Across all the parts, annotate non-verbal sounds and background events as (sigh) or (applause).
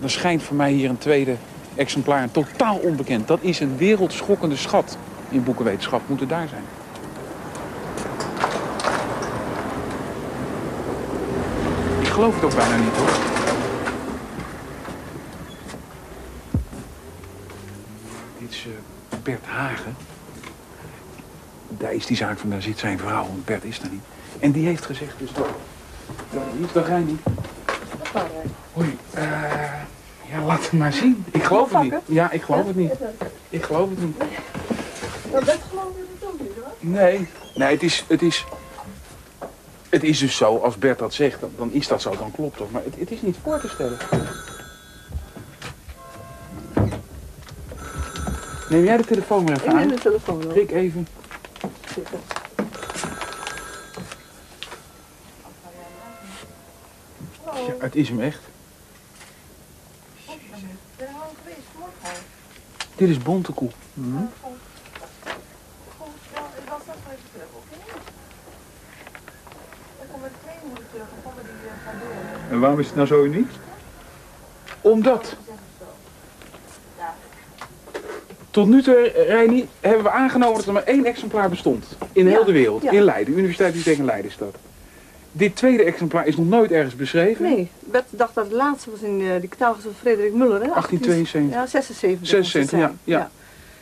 dan schijnt voor mij hier een tweede exemplaar totaal onbekend. Dat is een wereldschokkende schat in boekenwetenschap. Moet het daar zijn. Ik geloof het ook bijna niet hoor. Dit is eh, Bert Hagen. Daar is die zaak van, daar zit zijn vrouw, want Bert is er niet. En die heeft gezegd dus dat... Dat niet, dat niet. Hoi, ja, laat het maar zien. Ik geloof het niet. Ja, ik geloof het niet. Ik geloof het niet. Dat geloof je het ook niet hoor. Nee, nee, het is, het is, het is dus zo, als Bert dat zegt, dan, dan is dat zo, dan klopt dat. Maar het, het is niet voor te stellen. Neem jij de telefoon maar even Ik neem aan? de telefoon op. Prik even. Zitten. Ja, het is hem echt. Ben je al geweest morgen? Dit is Bontekoe. Goed, ja, ik was net even terug, oké? Dan kom ik twee minuten terug, dan komen die eh, gaan door. En waarom is het nou zo uniek? Omdat, Ja. tot nu toe, Reini, hebben we aangenomen dat er maar één exemplaar bestond. In heel Ja, de wereld. ja. In Leiden, Universiteit die tegen Leiden staat. Dit tweede exemplaar is nog nooit ergens beschreven. Nee, Bert dacht dat het laatste was in uh, die catalogus van Frederik Muller, hè? 1872. Ja, 76. 76, moet het ja, ja.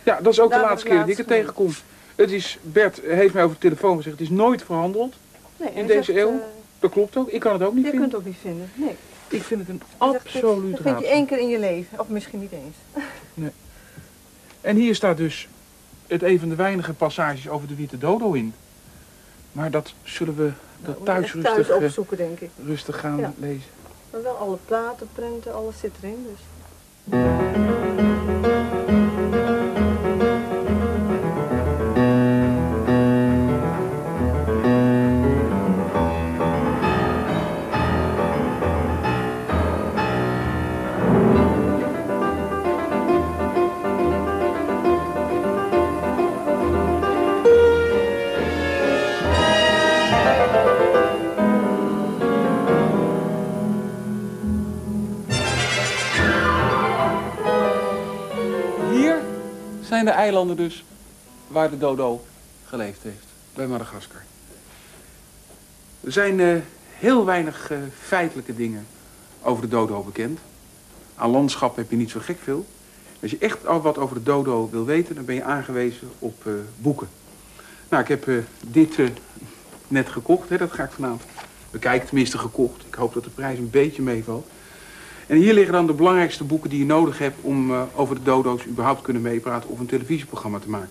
Ja, dat is ook Daar de laatste keer dat ik het tegenkom. Het is, Bert heeft mij over de telefoon gezegd, het is nooit verhandeld. Nee, In deze zegt, eeuw? eh, Dat klopt ook. Ik kan het ook niet je vinden. kunt het ook niet vinden, nee. Ik vind het een Hij absoluut Dat vind je één keer in je leven, of misschien niet eens. (laughs) En hier staat dus het een van de weinige passages over de witte dodo in. Maar dat zullen we dat Nou, thuis rustig, eh, opzoeken, denk ik. rustig gaan Ja. lezen. Maar wel alle platen, prenten, alles zit erin, dus. Dus waar de dodo geleefd heeft, bij Madagaskar. Er zijn eh, heel weinig eh, feitelijke dingen over de dodo bekend. Aan landschap heb je niet zo gek veel. Als je echt al wat over de dodo wil weten, dan ben je aangewezen op eh, boeken. Nou, ik heb dit net gekocht, hè, dat ga ik vanavond bekijken, tenminste gekocht. Ik hoop dat de prijs een beetje meevalt. En hier liggen dan de belangrijkste boeken die je nodig hebt om eh, over de dodo's überhaupt kunnen meepraten of een televisieprogramma te maken.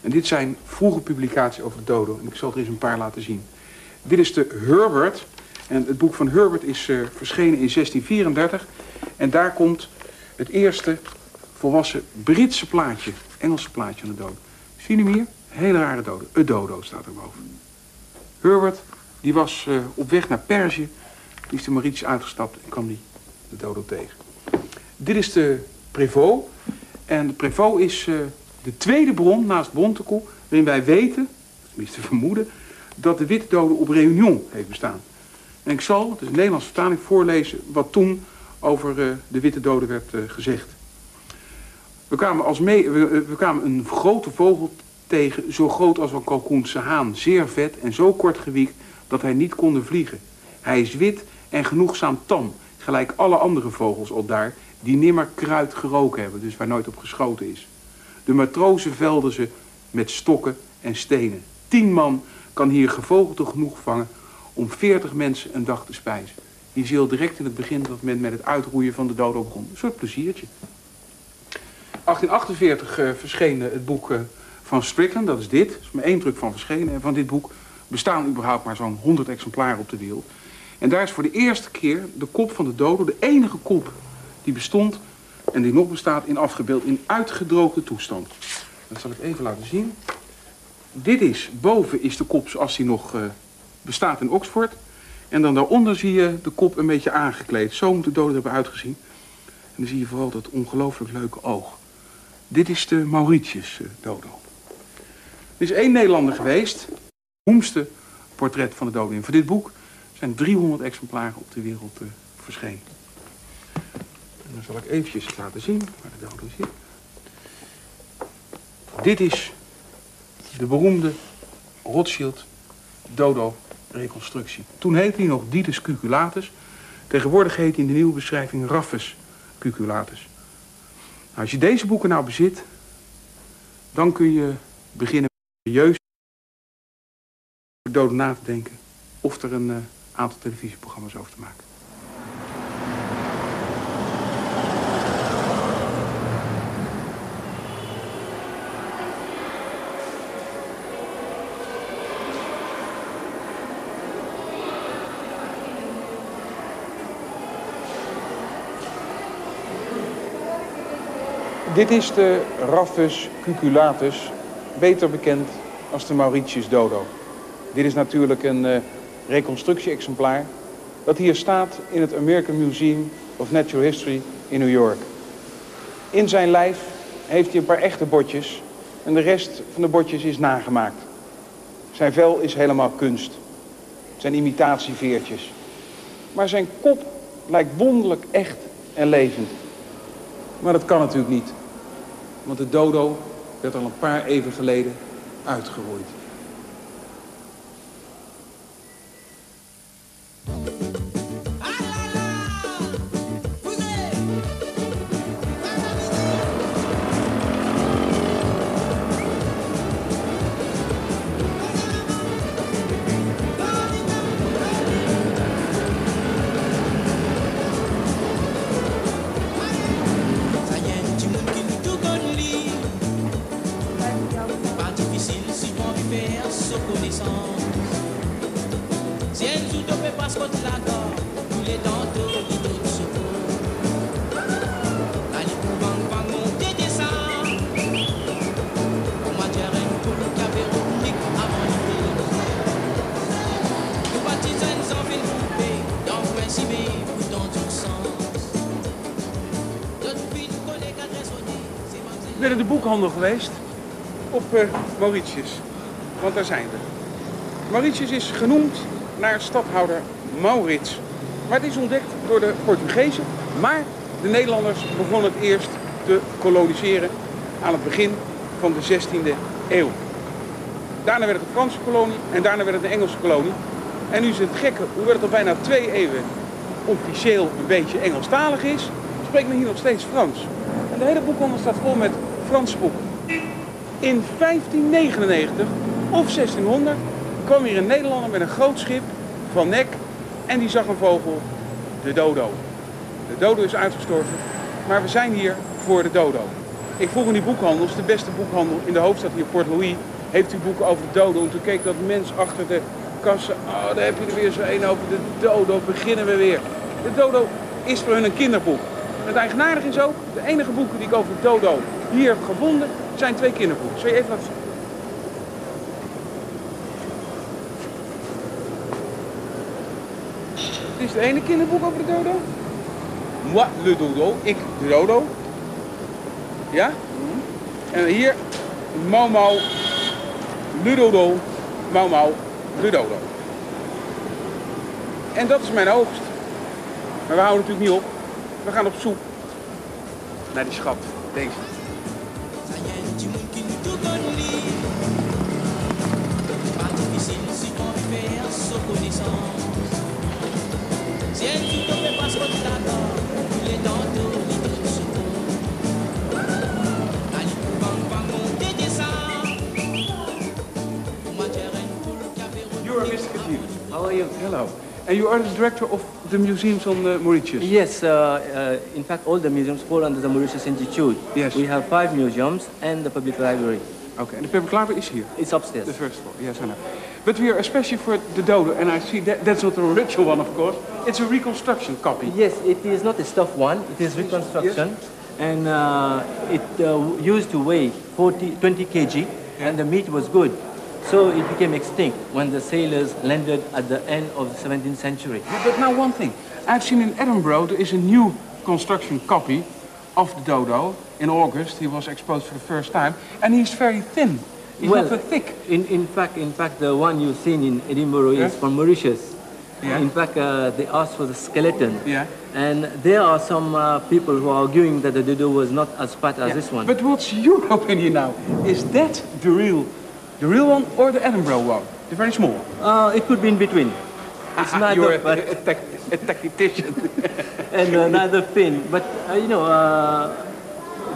En dit zijn vroege publicaties over de dodo. En ik zal er eens een paar laten zien. Dit is de Herbert. En het boek van Herbert is eh, verschenen in 1634. En daar komt het eerste volwassen Britse plaatje, Engelse plaatje van de dodo. Zie je hem hier? Hele rare dodo. Het dodo staat erboven. Herbert, die was eh, op weg naar Perzië. Die is de Mauritius uitgestapt en kwam die de tegen. Dit is de Prévost. En de Prévost is eh, de tweede bron naast Bontekoe... waarin wij weten, tenminste vermoeden... dat de witte dodo op Réunion heeft bestaan. En ik zal, het is een Nederlandse vertaling, voorlezen... wat toen over eh, de witte dodo werd eh, gezegd. We kwamen, als mee, we, we kwamen een grote vogel tegen, zo groot als een kalkoense haan. Zeer vet en zo kort gewiekt dat hij niet konde vliegen. Hij is wit en genoegzaam tam, gelijk alle andere vogels al daar... die nimmer kruid geroken hebben, dus waar nooit op geschoten is. De matrozen velden ze met stokken en stenen. Tien man kan hier gevogelte genoeg vangen om veertig mensen een dag te spijzen. Die zie je al direct in het begin dat men met het uitroeien van de dodo begon. Een soort pleziertje. 1848 eh, verscheen eh, het boek eh, van Strickland, dat is dit. Er is maar één druk van verschenen. En van dit boek bestaan überhaupt maar zo'n 100 exemplaren op de wereld. En daar is voor de eerste keer de kop van de dodo, de enige kop die bestond en die nog bestaat, in afgebeeld in uitgedroogde toestand. Dat zal ik even laten zien. Dit is, boven is de kop zoals die nog eh, bestaat in Oxford. En dan daaronder zie je de kop een beetje aangekleed. Zo moet de dodo hebben uitgezien. En dan zie je vooral dat ongelooflijk leuke oog. Dit is de Mauritius eh, dodo. Er is één Nederlander geweest. Het portret van de dodo in. Voor dit boek zijn 300 exemplaren op de wereld eh, verschenen. Dan zal ik eventjes laten zien waar de dodo zit. Dit is de beroemde Rothschild dodo reconstructie. Toen heette hij nog Didus cuculatus. Tegenwoordig heet hij in de nieuwe beschrijving Raffus cuculatus. Nou, als je deze boeken nou bezit, dan kun je beginnen over doden na te denken. Of er een uh, aantal televisieprogramma's over te maken. Dit is de Raphus cuculatus, beter bekend als de Mauritius dodo. Dit is natuurlijk een uh, reconstructie-exemplaar dat hier staat in het American Museum of Natural History in New York. In zijn lijf heeft hij een paar echte botjes en de rest van de botjes is nagemaakt. Zijn vel is helemaal kunst. Zijn imitatieveertjes. Maar zijn kop lijkt wonderlijk echt en levend. Maar dat kan natuurlijk niet. Want de dodo werd al een paar even geleden uitgeroeid. Geweest op uh, Mauritius. Want daar zijn we. Mauritius is genoemd naar stadhouder Maurits. Maar het is ontdekt door de Portugezen. Maar de Nederlanders begonnen het eerst te koloniseren aan het begin van de 16e eeuw. Daarna werd het een Franse kolonie en daarna werd het een Engelse kolonie. En nu is het gekke, hoewel het al bijna twee eeuwen officieel een beetje Engelstalig is, spreekt men hier nog steeds Frans. En de hele boekhandel staat vol met Franse boeken. In 1599 of 1600 kwam hier een Nederlander met een groot schip van nek en die zag een vogel, de dodo. De dodo is uitgestorven, maar we zijn hier voor de dodo. Ik vroeg in die boekhandel, de beste boekhandel in de hoofdstad hier, Port Louis, heeft u boeken over de dodo? En toen keek dat mens achter de kassen, oh, daar heb je er weer zo een over de dodo, beginnen we weer. De dodo is voor hun een kinderboek. Het eigenaardige is ook, de enige boeken die ik over de dodo hier heb gevonden, zijn twee kinderboeken. Zal je even laten zien? Dit is het ene kinderboek over de dodo. Moi, le dodo. Ik, de dodo. Ja? En hier, Mau Mau, le dodo. Mau Mau, dodo. En dat is mijn oogst. Maar we houden natuurlijk niet op. We gaan op zoek naar die schat. Deze. You? Hello. And you are the director of the museums on uh, Mauritius? Yes, uh, uh, in fact, all the museums fall under the Mauritius Institute. Yes. We have five museums and the public library. Okay, and the public library is here? It's upstairs. The first floor, yes, I know. But we are especially for the dodo, and I see that that's not a original one, of course. It's a reconstruction copy. Yes, it is not a stuffed one. It is reconstruction. And uh, it uh, used to weigh 40, 20 kg, and the meat was good. So it became extinct when the sailors landed at the end of the 17th century. But now one thing. I've seen in Edinburgh there is a new construction copy of the dodo. In August he was exposed for the first time, and he's very thin. He's Well, not thick. In, in fact, in fact, the one you've seen in Edinburgh Yeah. is from Mauritius. Yeah. In fact, uh, they asked for the skeleton. Yeah. And there are some uh, people who are arguing that the dodo was not as fat as this one. But what's your (laughs) opinion now? Is that the real, the real one or the Edinburgh one? The very small. Uh, it could be in between. It's (laughs) neither You're a, fat a, (laughs) tech, a tactician. (laughs) and uh, neither thin. But uh, you know, uh,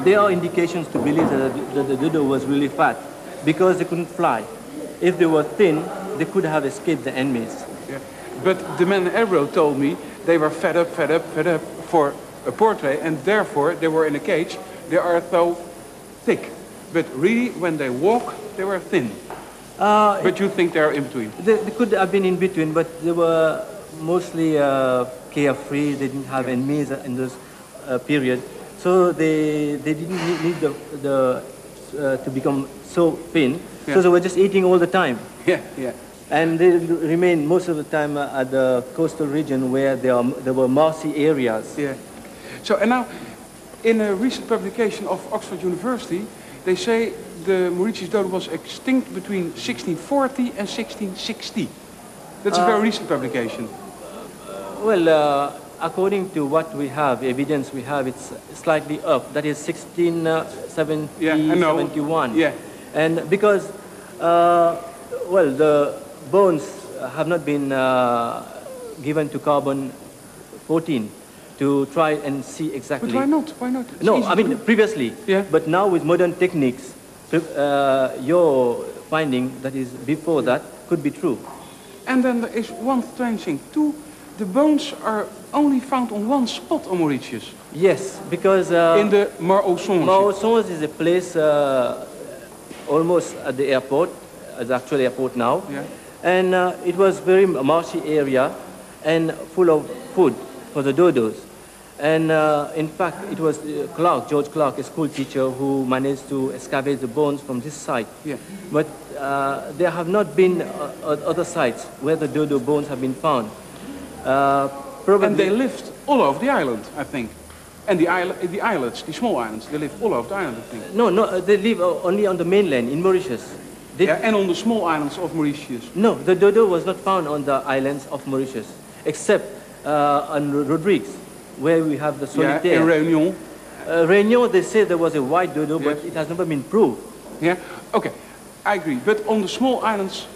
there are indications to believe that the, that the dodo was really fat because they couldn't fly. If they were thin, they could have escaped the enemies. yeah. But the man in Edinburgh told me they were fed up, fed up, fed up for a portrait, and therefore they were in a cage. They are so thick. But really, when they walk, they were thin. Uh, But you think they're in between? They, they could have been in between, but they were mostly uh, carefree. They didn't have enemies in this uh, period, so they they didn't need, the, the uh, to become so thin. Yeah. So they were just eating all the time, Yeah, yeah. and they remained most of the time uh, at the coastal region where there are, there were marshy areas. Yeah. So, and now, in a recent publication of Oxford University, they say the Mauritius dodo was extinct between 1640 and 1660. That's a very recent publication. Well, uh, according to what we have, evidence we have, it's slightly up. That is 1670, Yeah, I know. 71. Yeah. And because, uh, well, the bones have not been uh, given to carbon 14 to try and see exactly. But why not? Why not? It's No, I mean previously. Yeah. But now with modern techniques, uh, your finding that is before that could be true. And then there is one strange thing too. The bones are only found on one spot on Mauritius, Yes, because uh, in the Mar au Songe. Mausons is a place uh, almost at the airport, at the actual airport now. Yeah. And uh, it was very marshy area and full of food for the dodos. And uh, in fact, it was uh, Clark, George Clark, a school teacher, who managed to excavate the bones from this site. Yeah. But uh, there have not been uh, other sites where the dodo bones have been found. Uh, probably And they lived all over the island, I think. And the, isle, the islets, the small islands, they live all over the island, I think. no, no, uh, they live uh, only on the mainland in Mauritius. They, Yeah, and on the small islands of Mauritius. No, the dodo was not found on the islands of Mauritius, except uh, on Rodrigues, where we have the Yeah, solitaire. in Réunion. uh, Réunion, they say there was a white dodo, but it has never been proved. Yeah, okay, I agree. But on the small islands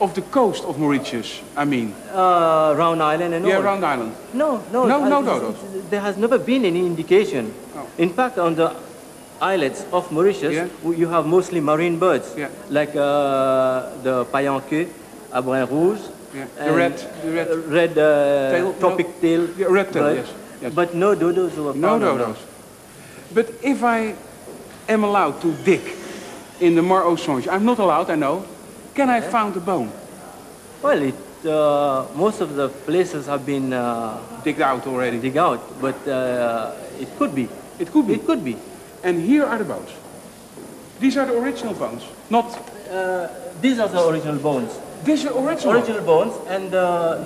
of the coast of Mauritius, I mean. Uh, Round Island and Yeah, all. Round Island. No, no, No, uh, no dodos. There has never been any indication. Oh. In fact, on the islets of Mauritius, Yeah. you have mostly marine birds, Yeah. like uh, the paillanquet, à brun rouge, Yeah, the red- the red- red uh, Tail, no. tropic tail, Yeah, red tail, yes, yes. But no dodos were found. No dodos. But if I am allowed to dig in the Mar au Songe, I'm not allowed, I know. Can I find a bone? Well, it, uh, most of the places have been uh, Digged out already. dig out, but uh, it could be. It could be. It could be. And here are the bones. These are the original bones. Not, Uh, these are the original bones. These are original. Original bones, and uh,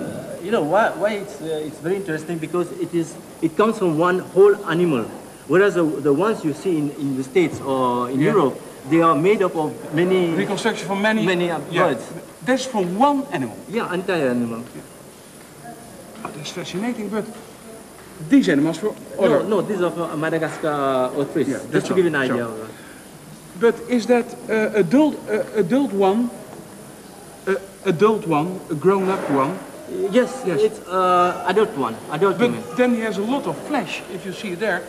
you know why, why it's, uh, it's very interesting because it is it comes from one whole animal, whereas the, the ones you see in, in the States or in Yeah. Europe, they are made up of many, Reconstruction from many, Many, uh, birds. That's from one animal. yeah, entire animal. Oh, that's fascinating, but these animals were No, other. no, these are from Madagascar otris, Yeah, just to give you an idea. But is that uh, adult, uh, adult one, adult one, a grown-up one? Yes, Yes. it's uh, adult one, adult But human. then he has a lot of flesh, if you see it there,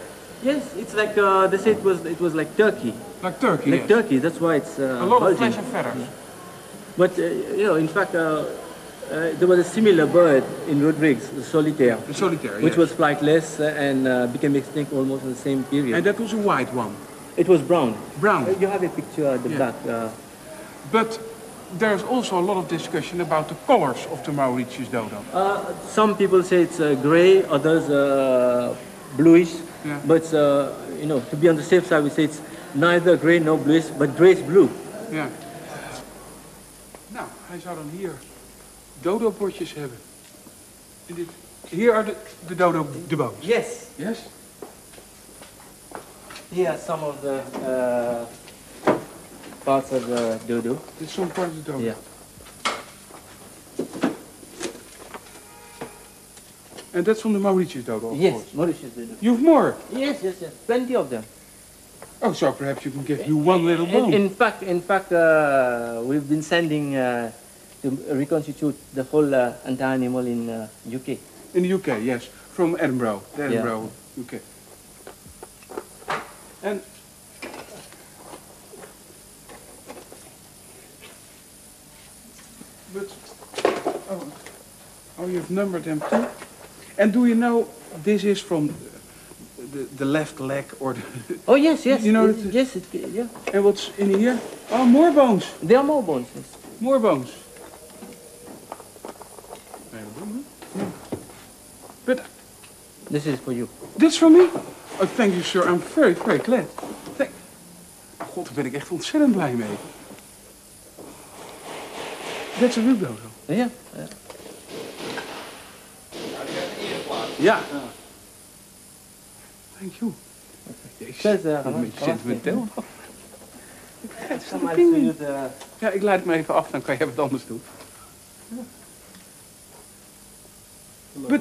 Yes, it's like uh, they say it was it was like turkey, like turkey. like yes. turkey. That's why it's uh, A lot of bulging. flesh and feathers. But uh, you know, in fact, uh, uh, there was a similar bird in Rodrigues, the solitaire, The solitaire, which yes. was flightless and uh, became extinct almost in the same period. And that was a white one, it was brown. brown. You have a picture at the Yeah. back. Uh, But there's also a lot of discussion about the colors of the Mauritius dodo. uh, some people say it's uh, gray, others uh, bluish. Yeah. But uh, you know, to be on the safe side, we say it's neither gray nor bluish, but grayish blue. Ja. Nou, hij zou dan hier dodo-potjes hebben. En dit, hier are the, the dodo, the bones. Yes. Yes? Here are some of the uh, parts of the dodo. Dit is zo'n part of the dodo. Yeah. And that's from the Mauritius dodo, of yes, course. Mauritius dodo. You've more. Yes, yes, yes, plenty of them. Oh, so perhaps you can give you one little bone. in fact, in fact, uh, we've been sending uh, to reconstitute the whole uh, entire animal in uh, UK. In the UK, yes. From Edinburgh. Edinburgh, UK. And oh, oh, you've numbered them too. And do you know this is from the, the left leg or the, (laughs) Oh yes, yes. You know it- that- yes, it, yeah. and what's in here? Oh, more bones. There are more bones. Yes. More bones. But This is for you. Dit for me? Oh, thank you, sir. I'm very, very glad. Thank... God, daar ben ik echt ontzettend blij mee. That's a dodo. Yeah. yeah. Ja. Thank you. Uh, ik ben een beetje sentimenteel. You the. Ja, ik leid me even af, dan kan jij wat anders doen. But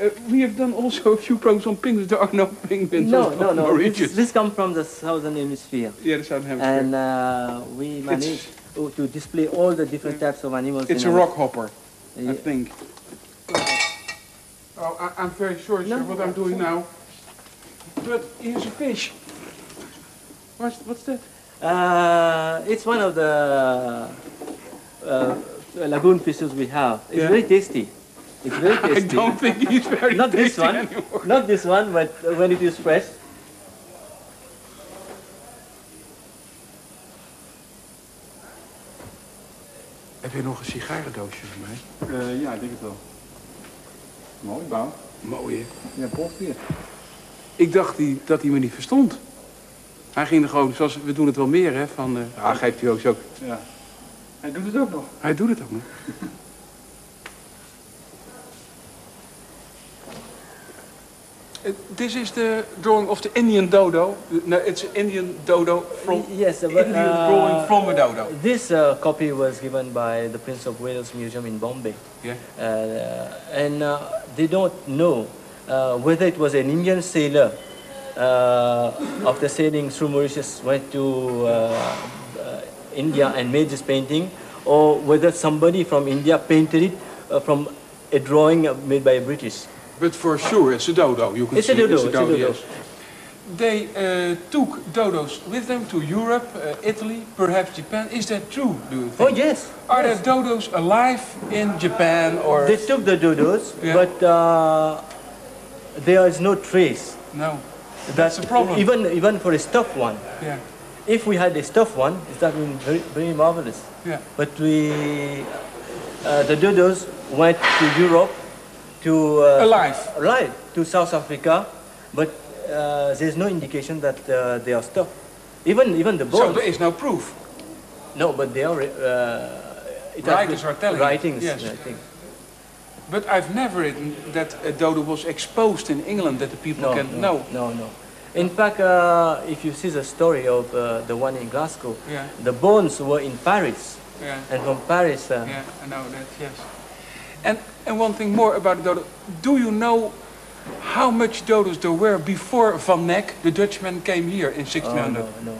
uh, we have done also a few programs on penguins. There are no penguins No, on no, no. This, this comes from the southern hemisphere, Yeah, the Southern Hemisphere. and uh, we managed to, to display all the different types of animals. It's a our- rock hopper, I think. Oh, I, I'm very sorry, sir, what I'm doing now. But here's a fish. What's, what's that? Uh, it's one of the uh, lagoon fishes we have. It's Yeah. very tasty. It's very (laughs) tasty. I don't think he's very Not this one. anymore. Not this one, but when it is fresh. Heb je nog een sigarendoosje voor mij? Eh, ja, ik denk het wel. Mooi, bouw. Mooi, hè? Ja, post weer. Ik dacht die, dat hij me niet verstond. Hij ging er gewoon, zoals we doen het wel meer, hè, van... eh ah, geeft hij ook, ook. Ja. Hij doet het ook nog. Hij doet het ook, hè? (laughs) Uh, This is the drawing of the Indian dodo. No, it's Indian dodo from yes, uh, Indian uh, drawing from a dodo. This uh, copy was given by the Prince of Wales Museum in Bombay. Yeah. Uh, and uh, they don't know uh, whether it was an Indian sailor uh, after sailing through Mauritius went to uh, uh, India and made this painting or whether somebody from India painted it uh, from a drawing made by a British. But for sure, it's a dodo. You can It's see a dodo, it's a it's a dodo. dodo. Yes. They uh, took dodos with them to Europe, uh, Italy, perhaps Japan. Is that true? Do you think? Oh yes. Are yes. there dodos alive in Japan or They took the dodos, (laughs) Yeah. but uh, there is no trace. no? That's a problem. Even even for a stuffed one. Yeah, If we had a stuffed one, it would have been very, very marvelous. yeah. But we, uh, the dodos went to Europe, to uh, Alive. right to South Africa, but uh, there's no indication that uh, they are stuffed. Even even the bones. So there is no proof. no, but they are. Uh, it Writers are telling it, Writings, yes. I think. But I've never written that a dodo was exposed in England that the people No, can no, no, no. In fact, uh, if you see the story of uh, the one in Glasgow, Yeah, the bones were in Paris, yeah, and from Paris, uh, yeah. I know that. Yes. And and one thing more about the dodo. Do you know how much dodos there were before Van Neck, the Dutchman, came here in oh, 1600? no, no, no.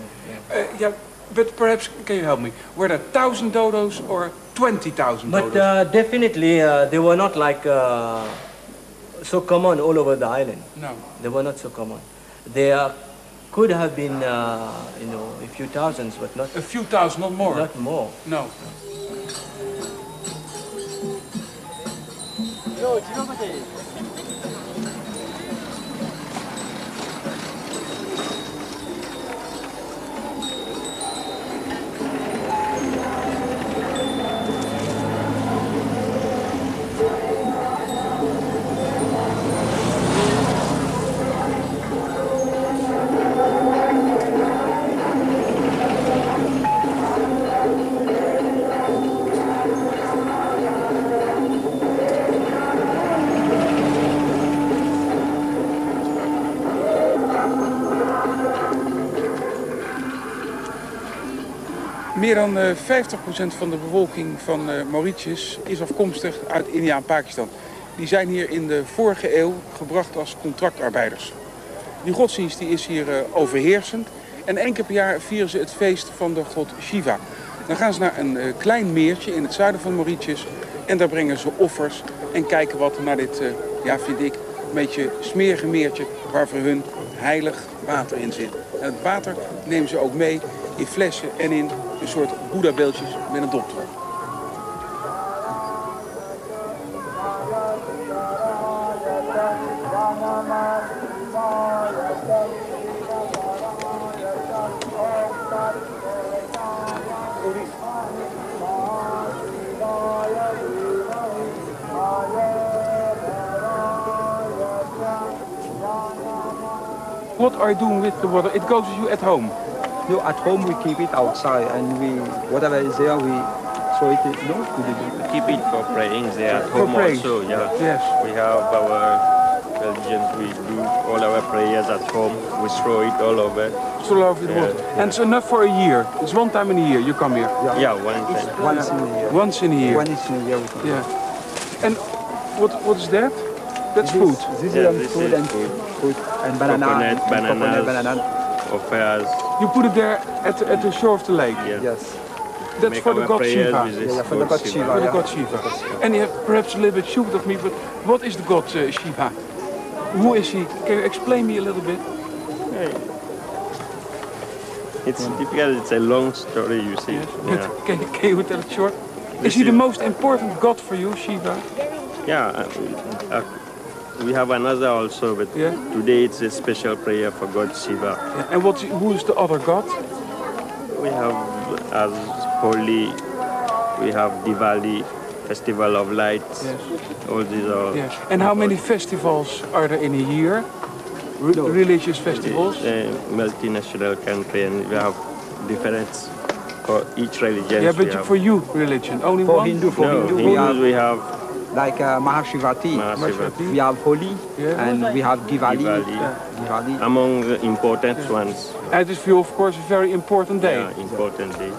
Uh, yeah, but perhaps can you help me? Were there thousand dodos or twenty thousand But uh, definitely, uh, they were not like uh, so common all over the island. no. They were not so common. They uh, could have been, uh, you know, a few thousands, but not A few thousand, not more. not more. No. 今う、自。Meer dan eh, 50% van de bevolking van eh, Mauritius is afkomstig uit India en Pakistan. die zijn hier in de vorige eeuw gebracht als contractarbeiders. Die godsdienst die is hier eh, overheersend. En één keer per jaar vieren ze het feest van de god Shiva. Dan gaan ze naar een eh, klein meertje in het zuiden van Mauritius. En daar brengen ze offers en kijken wat naar dit, eh, ja vind ik, een beetje smerige meertje... waar voor hun heilig water in zit. Het water nemen ze ook mee in flessen en in een soort boeddha-beeldjes met een dop erop. What are you doing with the water? It goes you at home. No, at home we keep it outside and we whatever is there we throw it in, no to the We keep it for praying there at For home praying. also, yeah. Yes. We have our religions, we do all our prayers at home, we throw it all over. It's all over the Yeah, water. And it's enough for a year. It's one time in a year you come here. Yeah, one time. once in a year. Once in a year. Once in a year we come. Yeah. And what what is that? That's This- food. This Yeah, is this food is and food. fruit and banana. Coconut, and bananas. Coconut, banana. Offers, You put it there at the, at the shore of the lake. yeah. Yes. That's Make for the god Shiva. Yeah, yeah, for the god Shiva. For the god Shiva. And you have perhaps a little bit stupid of me, but what is the god uh, Shiva? Who is he? Can you explain me a little bit? It's difficult, it's a long story, you see. Yes. Yeah, (laughs) can, can you tell it short? Is he the most important god for you, Shiva? yeah uh, uh, we have another also, but Yeah. today it's a special prayer for God Shiva. Yeah. And what? Who is the other god? We have as holy, we have Diwali, Festival of Lights. Yes. All these are Yes. And how many festivals are there in a year? Re- No. Religious festivals? a multinational country and we have different for each religion. Yeah, we but have. for you, religion only For one. Hindu, for no, Hindu, Hindus we have like uh, Mahashivati. Mahashivati. We have Holi Yeah. and we have Diwali. Diwali. Diwali. among the important ones. And it is for you, of course, a very important day. Yeah, important day.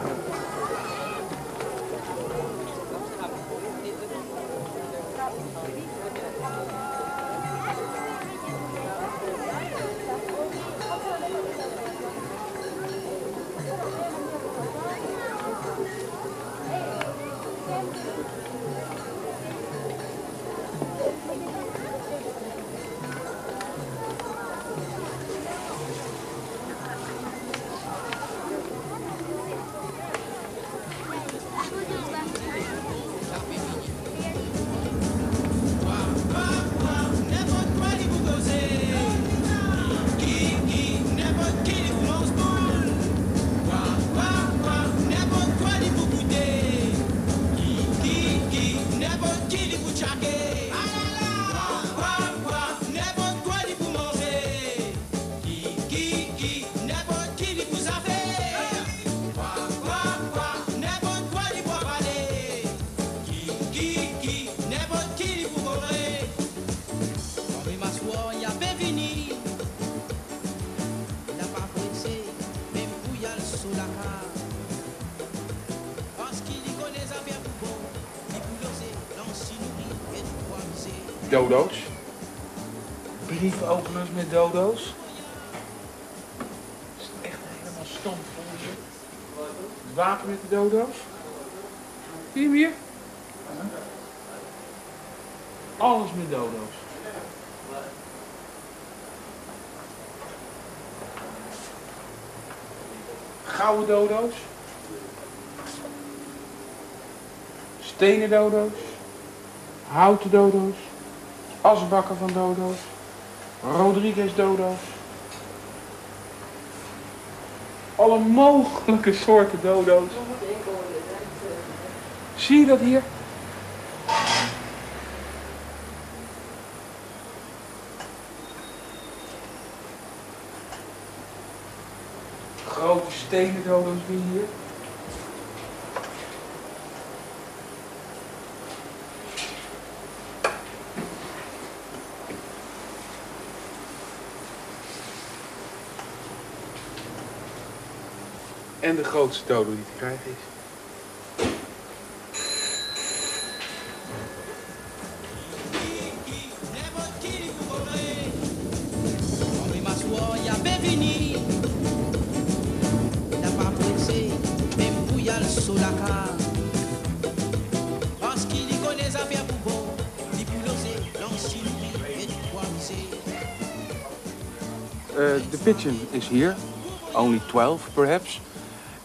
Dodo's. Het is echt helemaal hier. Het water met de dodo's. Zie je hem hier? Alles met dodo's. Gouden dodo's. Stenen dodo's. Houten dodo's. Asbakken van dodo's. Rodriguez dodo's. Alle mogelijke soorten dodo's. Zie je dat hier? Grote stenen dodo's hier. en de grootste dodo die te krijgen is. Eh, uh, the pigeon is here, only 12 perhaps.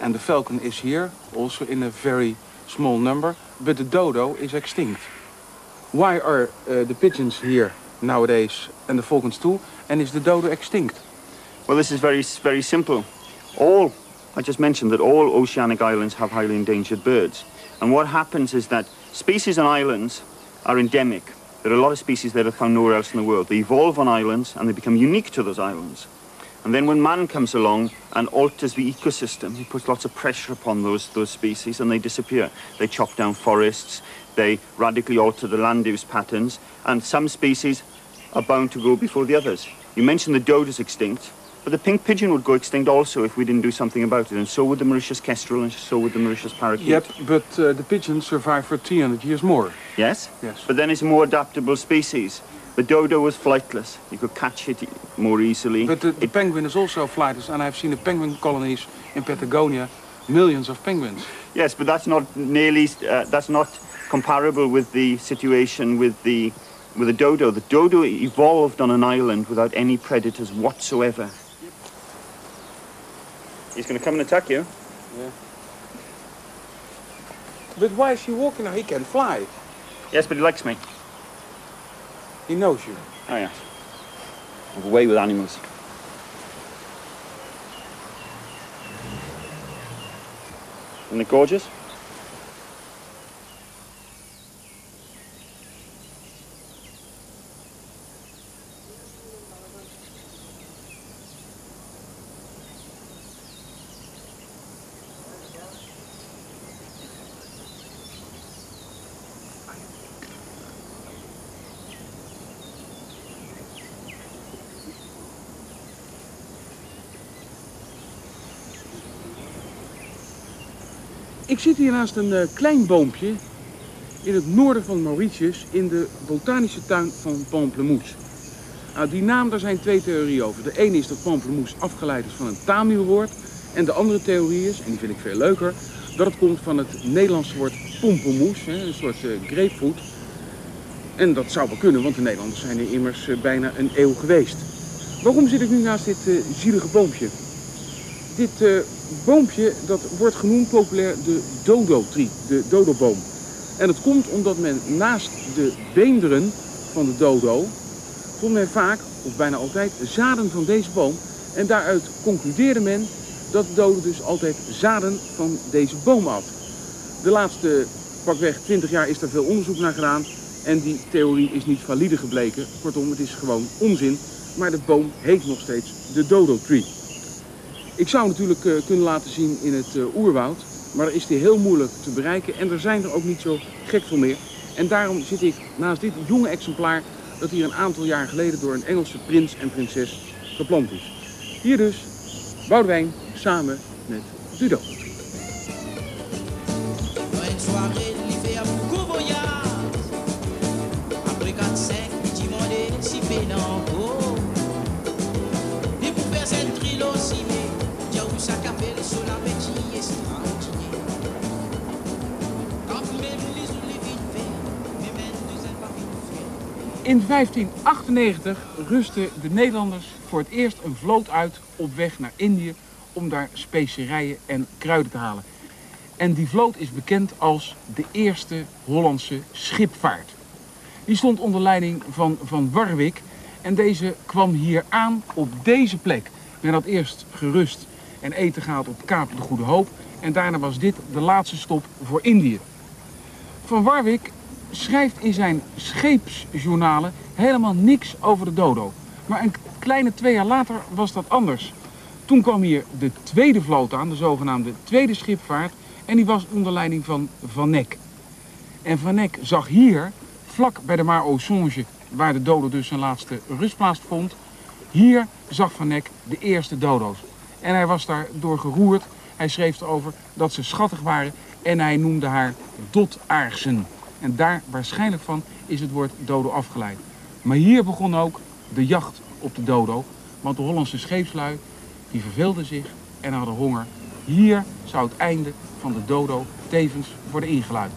And the falcon is here, also in a very small number. But the dodo is extinct. Why are uh, the pigeons here nowadays and the falcons too? And is the dodo extinct? Well, this is very, very simple. All, I just mentioned that all oceanic islands have highly endangered birds. And what happens is that species on islands are endemic. There are a lot of species that are found nowhere else in the world. They evolve on islands and they become unique to those islands. And then when man comes along and alters the ecosystem, he puts lots of pressure upon those, those species and they disappear. They chop down forests, they radically alter the land use patterns, and some species are bound to go before the others. You mentioned the dodo's extinct, but the pink pigeon would go extinct also if we didn't do something about it, and so would the Mauritius kestrel, and so would the Mauritius parakeet. Yep, but uh, the pigeons survive for 300 years more. Yes? Yes. But then it's a more adaptable species. The dodo was flightless. You could catch it more easily. But the, the penguin is also flightless, and I've seen the penguin colonies in Patagonia, millions of penguins. Yes, but that's not nearly, uh, that's not comparable with the situation with the, with the dodo. The dodo evolved on an island without any predators whatsoever. He's going to come and attack you. Yeah. But why is he walking now? He can fly. Yes, but he likes me. He knows you. Oh, yeah. I'm way with animals. Isn't it gorgeous? Ik zit hier naast een eh, klein boompje in het noorden van Mauritius in de botanische tuin van Pamplemousse. Nou, die naam, daar zijn twee theorieën over. De ene is dat Pamplemousse afgeleid is van een Tamilwoord. En de andere theorie is, en die vind ik veel leuker, dat het komt van het Nederlandse woord pompomoes, hè, een soort eh, grapefruit. En dat zou wel kunnen, want de Nederlanders zijn er immers eh, bijna een eeuw geweest. Waarom zit ik nu naast dit zielige boompje? Dit boompje dat wordt genoemd populair de dodo-tree, de dodoboom. En dat komt omdat men naast de beenderen van de dodo, vond men vaak, of bijna altijd, zaden van deze boom. En daaruit concludeerde men dat de dodo dus altijd zaden van deze boom had. De laatste pakweg 20 jaar is daar veel onderzoek naar gedaan. En die theorie is niet valide gebleken. Kortom, het is gewoon onzin. Maar de boom heet nog steeds de dodo-tree. Ik zou natuurlijk eh, kunnen laten zien in het eh, oerwoud, maar daar is die heel moeilijk te bereiken en er zijn er ook niet zo gek veel meer. En daarom zit ik naast dit jonge exemplaar dat hier een aantal jaar geleden door een Engelse prins en prinses geplant is. Hier dus Boudewijn samen met Dudo. In 1598 rustten de Nederlanders voor het eerst een vloot uit op weg naar Indië om daar specerijen en kruiden te halen. En die vloot is bekend als de eerste Hollandse schipvaart. Die stond onder leiding van Van Warwick en deze kwam hier aan op deze plek. Men had eerst gerust en eten gehaald op Kaap de Goede Hoop en daarna was dit de laatste stop voor Indië. Van Warwick schrijft in zijn scheepsjournalen helemaal niks over de dodo. Maar een kleine twee jaar later was dat anders. Toen kwam hier de tweede vloot aan, de zogenaamde tweede schipvaart. En die was onder leiding van Van Neck. En Van Neck zag hier, vlak bij de Mar waar de dodo dus zijn laatste rustplaats vond. Hier zag Van Neck de eerste dodo's. En hij was daardoor geroerd. Hij schreef erover dat ze schattig waren en hij noemde haar dotaarsen. En daar waarschijnlijk van is het woord dodo afgeleid. Maar hier begon ook de jacht op de dodo. Want de Hollandse scheepslui die verveelden zich en hadden honger. Hier zou het einde van de dodo tevens worden ingeluid.